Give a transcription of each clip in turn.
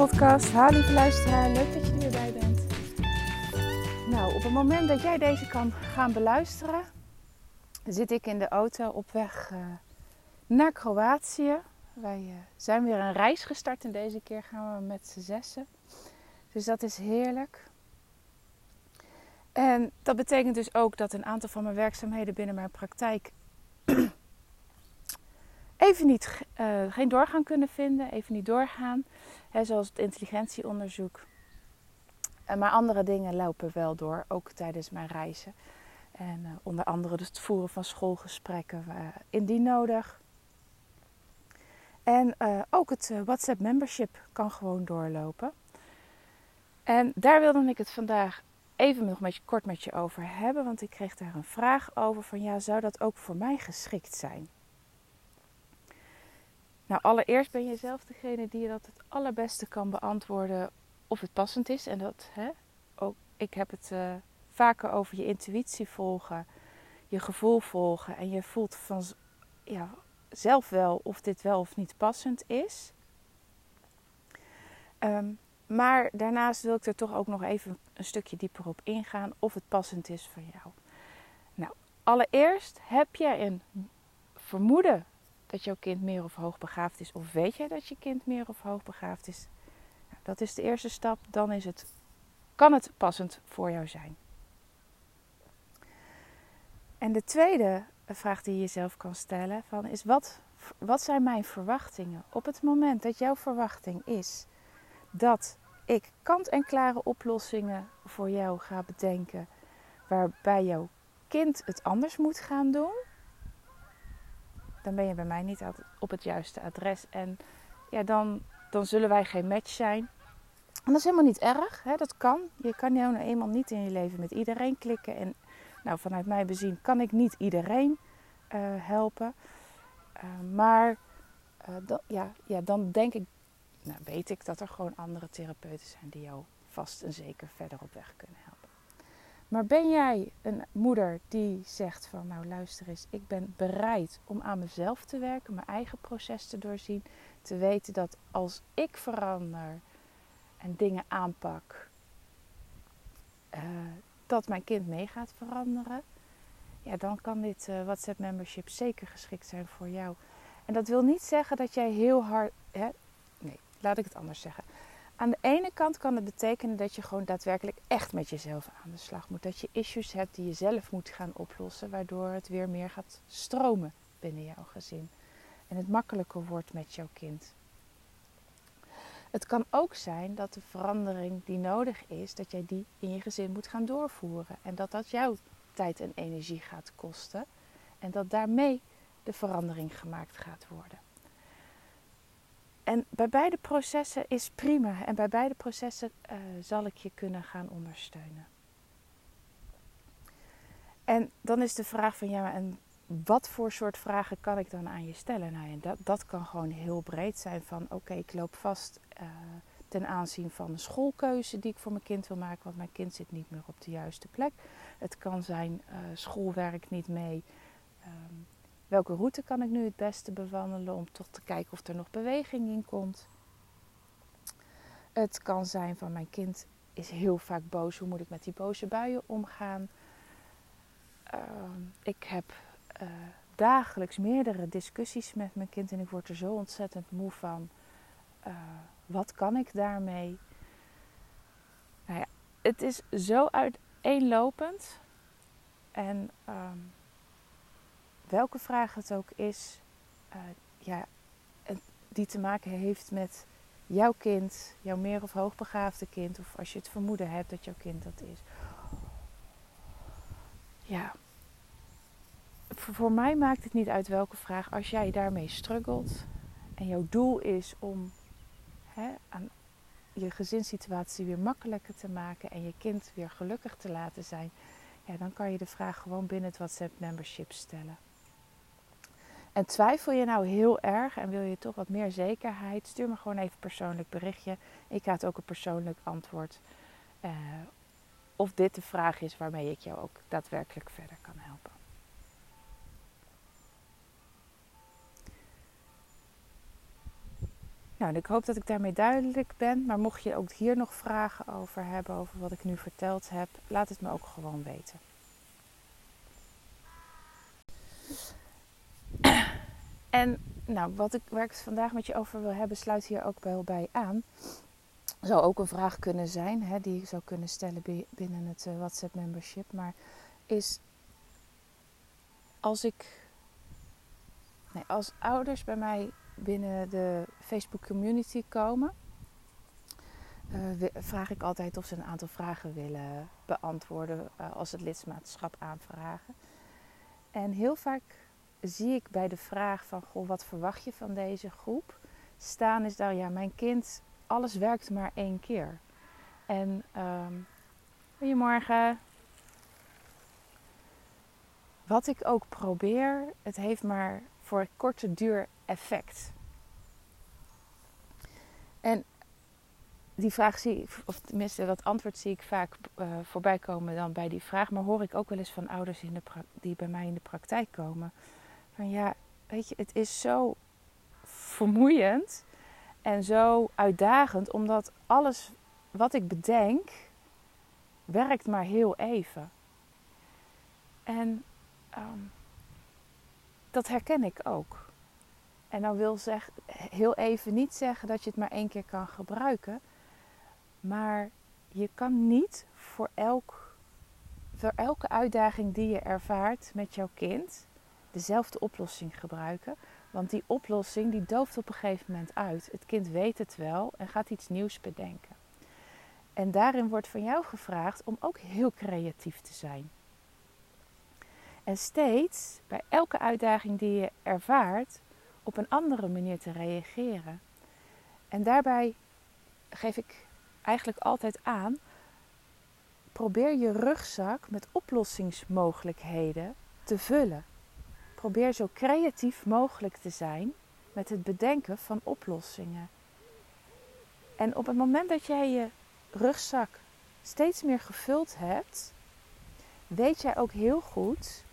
Podcast. Ha, lieve leuk dat je er weer bij bent. Nou, op het moment dat jij deze kan gaan beluisteren, zit ik in de auto op weg uh, naar Kroatië. Wij uh, zijn weer een reis gestart en deze keer gaan we met z'n zessen. Dus dat is heerlijk. En dat betekent dus ook dat een aantal van mijn werkzaamheden binnen mijn praktijk even niet, uh, geen doorgang kunnen vinden, even niet doorgaan. Hè, zoals het intelligentieonderzoek. Uh, maar andere dingen lopen wel door, ook tijdens mijn reizen. En uh, onder andere dus het voeren van schoolgesprekken indien nodig. En ook het WhatsApp membership kan gewoon doorlopen. En daar wilde ik het vandaag even nog met je, kort met je over hebben. Want ik kreeg daar een vraag over van ja, zou dat ook voor mij geschikt zijn? Nou, allereerst ben je zelf degene die dat het allerbeste kan beantwoorden of het passend is. En dat, hè, ook, ik heb het uh, vaker over je intuïtie volgen, je gevoel volgen. En je voelt van, ja, zelf wel of dit wel of niet passend is. Um, maar daarnaast wil ik er toch ook nog even een stukje dieper op ingaan of het passend is voor jou. Nou, allereerst heb je een vermoeden dat jouw kind meer of hoogbegaafd is? Of weet jij dat je kind meer of hoogbegaafd is? Dat is de eerste stap. Dan is het, kan het passend voor jou zijn. En de tweede vraag die je jezelf kan stellen van is wat, wat zijn mijn verwachtingen? Op het moment dat jouw verwachting is dat ik kant-en-klare oplossingen voor jou ga bedenken waarbij jouw kind het anders moet gaan doen, dan ben je bij mij niet op het juiste adres. En ja, dan, dan zullen wij geen match zijn. En dat is helemaal niet erg, hè? dat kan. Je kan nou eenmaal niet in je leven met iedereen klikken. En nou, vanuit mij bezien kan ik niet iedereen uh, helpen. Uh, maar uh, dan, ja, ja, dan denk ik, nou, weet ik dat er gewoon andere therapeuten zijn die jou vast en zeker verder op weg kunnen helpen. Maar ben jij een moeder die zegt van nou luister eens, ik ben bereid om aan mezelf te werken, mijn eigen proces te doorzien, te weten dat als ik verander en dingen aanpak, uh, dat mijn kind mee gaat veranderen, ja, dan kan dit uh, WhatsApp membership zeker geschikt zijn voor jou. En dat wil niet zeggen dat jij heel hard, hè? nee, laat ik het anders zeggen. Aan de ene kant kan het betekenen dat je gewoon daadwerkelijk echt met jezelf aan de slag moet. Dat je issues hebt die je zelf moet gaan oplossen, waardoor het weer meer gaat stromen binnen jouw gezin. En het makkelijker wordt met jouw kind. Het kan ook zijn dat de verandering die nodig is, dat jij die in je gezin moet gaan doorvoeren. En dat dat jouw tijd en energie gaat kosten. En dat daarmee de verandering gemaakt gaat worden. En bij beide processen is prima. En bij beide processen uh, zal ik je kunnen gaan ondersteunen. En dan is de vraag van ja, en wat voor soort vragen kan ik dan aan je stellen? Nou, dat, dat kan gewoon heel breed zijn van oké, ik loop vast uh, ten aanzien van een schoolkeuze die ik voor mijn kind wil maken, want mijn kind zit niet meer op de juiste plek. Het kan zijn uh, schoolwerk niet mee. Um, Welke route kan ik nu het beste bewandelen om toch te kijken of er nog beweging in komt? Het kan zijn van mijn kind is heel vaak boos. Hoe moet ik met die boze buien omgaan? Uh, ik heb uh, dagelijks meerdere discussies met mijn kind en ik word er zo ontzettend moe van. Uh, wat kan ik daarmee? Nou ja, het is zo uiteenlopend. En um, welke vraag het ook is, uh, ja, die te maken heeft met jouw kind, jouw meer of hoogbegaafde kind, of als je het vermoeden hebt dat jouw kind dat is. Ja, voor mij maakt het niet uit welke vraag. Als jij daarmee struggelt en jouw doel is om hè, aan je gezinssituatie weer makkelijker te maken en je kind weer gelukkig te laten zijn, ja, dan kan je de vraag gewoon binnen het WhatsApp membership stellen. En twijfel je nou heel erg en wil je toch wat meer zekerheid, stuur me gewoon even een persoonlijk berichtje. Ik het ook een persoonlijk antwoord. Uh, of dit de vraag is waarmee ik jou ook daadwerkelijk verder kan helpen. Nou, ik hoop dat ik daarmee duidelijk ben. Maar mocht je ook hier nog vragen over hebben, over wat ik nu verteld heb, laat het me ook gewoon weten. En nou, wat ik, waar ik het vandaag met je over wil hebben, sluit hier ook wel bij aan. Zou ook een vraag kunnen zijn, hè, die ik zou kunnen stellen binnen het uh, WhatsApp membership. Maar is als ik. Nee, als ouders bij mij binnen de Facebook community komen, uh, vraag ik altijd of ze een aantal vragen willen beantwoorden uh, als het lidmaatschap aanvragen. En heel vaak zie ik bij de vraag van goh, wat verwacht je van deze groep? Staan is daar, ja, mijn kind, alles werkt maar één keer. En um, goedemorgen. Wat ik ook probeer, het heeft maar voor korte duur effect. En die vraag zie ik, of tenminste dat antwoord zie ik vaak uh, voorbij komen dan bij die vraag. Maar hoor ik ook wel eens van ouders in de die bij mij in de praktijk komen. Van ja, weet je, het is zo vermoeiend en zo uitdagend. Omdat alles wat ik bedenk, werkt maar heel even. En um, dat herken ik ook. En dan wil zeg, heel even niet zeggen dat je het maar één keer kan gebruiken. Maar je kan niet voor, elk, voor elke uitdaging die je ervaart met jouw kind dezelfde oplossing gebruiken. Want die oplossing die dooft op een gegeven moment uit. Het kind weet het wel en gaat iets nieuws bedenken. En daarin wordt van jou gevraagd om ook heel creatief te zijn. En steeds bij elke uitdaging die je ervaart, op een andere manier te reageren. En daarbij geef ik eigenlijk altijd aan: probeer je rugzak met oplossingsmogelijkheden te vullen. Probeer zo creatief mogelijk te zijn met het bedenken van oplossingen. En op het moment dat jij je rugzak steeds meer gevuld hebt, weet jij ook heel goed,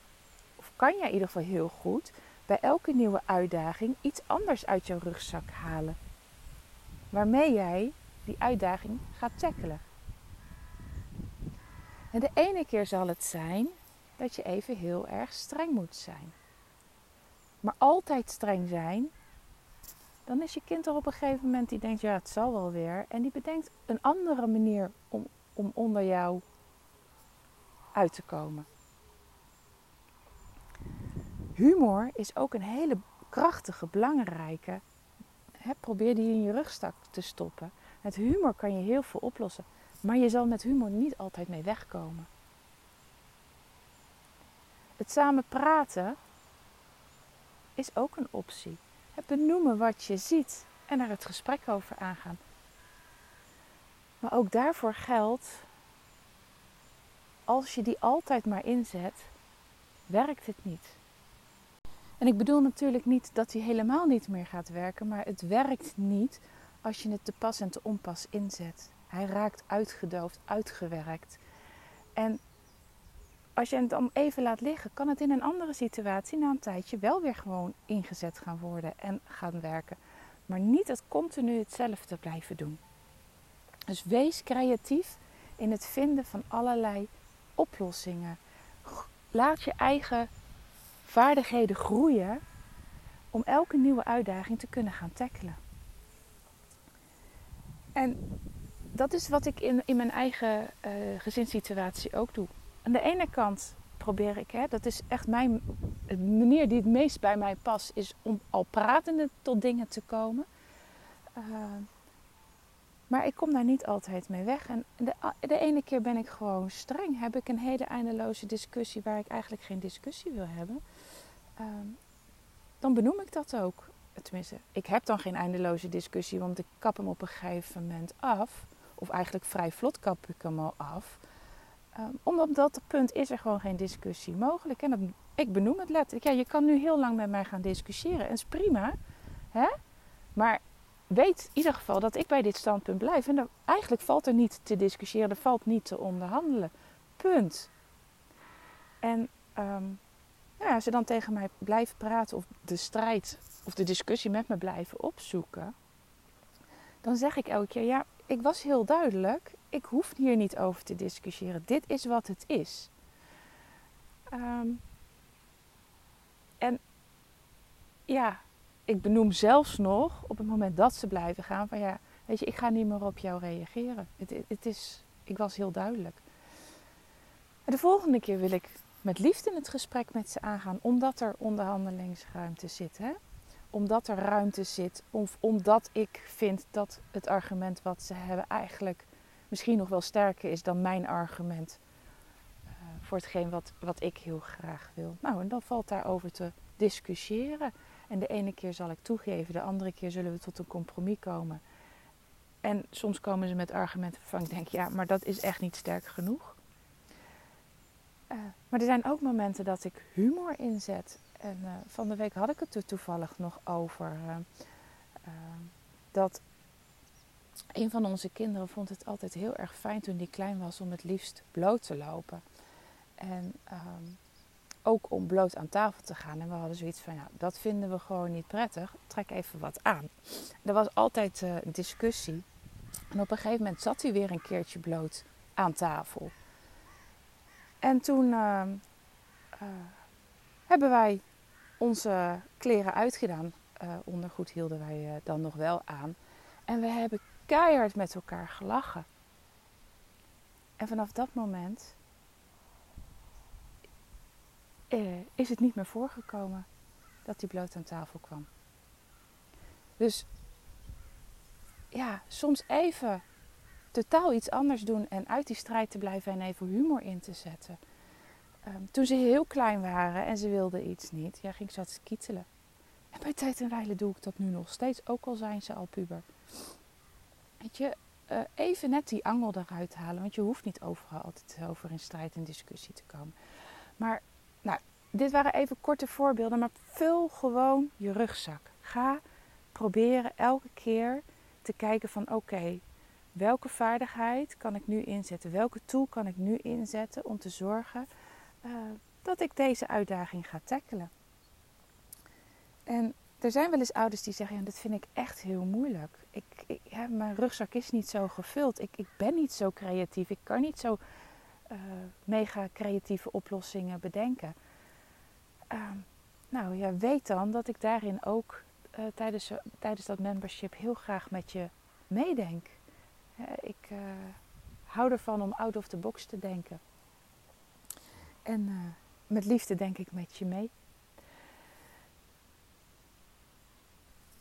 of kan jij in ieder geval heel goed, bij elke nieuwe uitdaging iets anders uit jouw rugzak halen. Waarmee jij die uitdaging gaat tackelen. En de ene keer zal het zijn dat je even heel erg streng moet zijn. Maar altijd streng zijn, dan is je kind er op een gegeven moment die denkt, ja, het zal wel weer. En die bedenkt een andere manier om, om onder jou uit te komen. Humor is ook een hele krachtige, belangrijke. Probeer die in je rugstak te stoppen. Met humor kan je heel veel oplossen. Maar je zal met humor niet altijd mee wegkomen. Het samen praten is ook een optie. Benoemen wat je ziet en er het gesprek over aangaan. Maar ook daarvoor geldt, als je die altijd maar inzet, werkt het niet. En ik bedoel natuurlijk niet dat hij helemaal niet meer gaat werken, maar het werkt niet als je het te pas en te onpas inzet. Hij raakt uitgedoofd, uitgewerkt. En als je het dan even laat liggen, kan het in een andere situatie na een tijdje wel weer gewoon ingezet gaan worden en gaan werken. Maar niet het continu hetzelfde blijven doen. Dus wees creatief in het vinden van allerlei oplossingen. Laat je eigen vaardigheden groeien om elke nieuwe uitdaging te kunnen gaan tackelen. En dat is wat ik in, in mijn eigen uh, gezinssituatie ook doe. Aan de ene kant probeer ik, hè, dat is echt mijn manier die het meest bij mij past, is om al pratende tot dingen te komen. Uh, maar ik kom daar niet altijd mee weg. En de, de, ene keer ben ik gewoon streng. Heb ik een hele eindeloze discussie waar ik eigenlijk geen discussie wil hebben. Ehm, dan benoem ik dat ook. Tenminste, ik heb dan geen eindeloze discussie, want ik kap hem op een gegeven moment af. Of eigenlijk vrij vlot kap ik hem al af. Um, omdat op dat punt is er gewoon geen discussie mogelijk. En dan, ik benoem het letterlijk. Ja, je kan nu heel lang met mij gaan discussiëren. En is prima. Hè? Maar weet in ieder geval dat ik bij dit standpunt blijf. En er, eigenlijk valt er niet te discussiëren. Er valt niet te onderhandelen. Punt. En um, ja, als ze dan tegen mij blijven praten of de strijd of de discussie met me blijven opzoeken, dan zeg ik elke keer: ja, ik was heel duidelijk. Ik hoef hier niet over te discussiëren. Dit is wat het is. Ehm, en ja, ik benoem zelfs nog op het moment dat ze blijven gaan van ja, weet je, ik ga niet meer op jou reageren. Het, het is, ik was heel duidelijk. De volgende keer wil ik met liefde in het gesprek met ze aangaan, omdat er onderhandelingsruimte zit. Hè? Omdat er ruimte zit, of omdat ik vind dat het argument wat ze hebben eigenlijk misschien nog wel sterker is dan mijn argument uh, voor hetgeen wat, wat ik heel graag wil. Nou, en dan valt daarover te discussiëren. En de ene keer zal ik toegeven, de andere keer zullen we tot een compromis komen. En soms komen ze met argumenten waarvan ik denk, ja, maar dat is echt niet sterk genoeg. Uh, maar er zijn ook momenten dat ik humor inzet. En uh, van de week had ik het er toevallig nog over. Uh, dat een van onze kinderen vond het altijd heel erg fijn toen die klein was om het liefst bloot te lopen. En um, ook om bloot aan tafel te gaan. En we hadden zoiets van, ja, dat vinden we gewoon niet prettig. Trek even wat aan. Er was altijd discussie. En op een gegeven moment zat hij weer een keertje bloot aan tafel. En toen uh, hebben wij onze kleren uitgedaan. ondergoed hielden wij dan nog wel aan. En we hebben keihard met elkaar gelachen. En vanaf dat moment eh, is het niet meer voorgekomen dat hij bloot aan tafel kwam. Dus ja, soms even totaal iets anders doen en uit die strijd te blijven en even humor in te zetten. Um, toen ze heel klein waren en ze wilden iets niet, ja, ging ze dat kietelen. En bij tijd en wijle doe ik dat nu nog steeds, ook al zijn ze al puber. Weet je, uh, even net die angel eruit halen, want je hoeft niet overal altijd over in strijd en discussie te komen. Maar nou, dit waren even korte voorbeelden, maar vul gewoon je rugzak. Ga proberen elke keer te kijken van oké, welke vaardigheid kan ik nu inzetten? Welke tool kan ik nu inzetten om te zorgen uh, dat ik deze uitdaging ga tackelen? En er zijn wel eens ouders die zeggen: ja, dit vind ik echt heel moeilijk. Ik, ik ja, mijn rugzak is niet zo gevuld. Ik, ik ben niet zo creatief. Ik kan niet zo uh, mega creatieve oplossingen bedenken. Uh, nou ja, weet dan dat ik daarin ook uh, tijdens, tijdens dat membership heel graag met je meedenk. ik eh, hou ervan om out of the box te denken. En met liefde denk ik met je mee.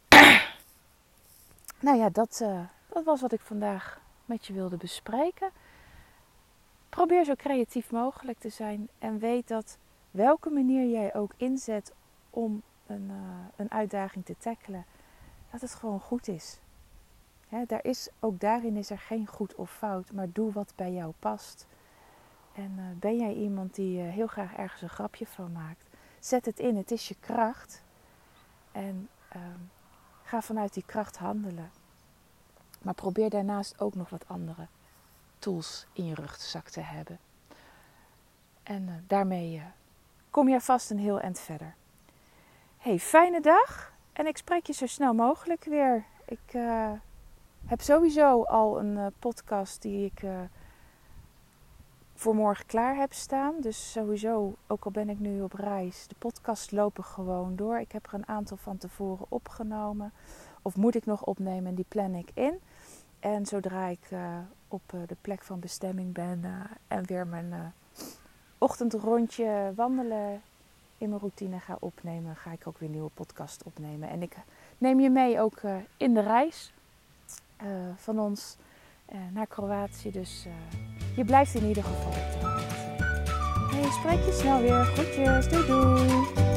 nou ja, dat, dat was wat ik vandaag met je wilde bespreken. Probeer zo creatief mogelijk te zijn en weet dat welke manier jij ook inzet om een, uh, een uitdaging te tackelen, dat het gewoon goed is. daar is, ook daarin is er geen goed of fout, maar doe wat bij jou past. En uh, ben jij iemand die uh, heel graag ergens een grapje van maakt, zet het in, het is je kracht. En ehm, ga vanuit die kracht handelen. Maar probeer daarnaast ook nog wat andere tools in je rugzak te hebben. En uh, daarmee kom je vast een heel eind verder. Hey, fijne dag en ik spreek je zo snel mogelijk weer. Ik heb sowieso al een podcast die ik voor morgen klaar heb staan. Dus sowieso, ook al ben ik nu op reis, de podcasts lopen gewoon door. Ik heb er een aantal van tevoren opgenomen. Of moet ik nog opnemen en die plan ik in. En zodra ik uh, op uh, de plek van bestemming ben uh, en weer mijn ochtendrondje wandelen in mijn routine ga opnemen, ga ik ook weer een nieuwe podcast opnemen. En ik neem je mee ook in de reis van ons naar Kroatië. Dus je blijft in ieder geval op de Hey, spreek je snel weer. Groetjes. Doei doei.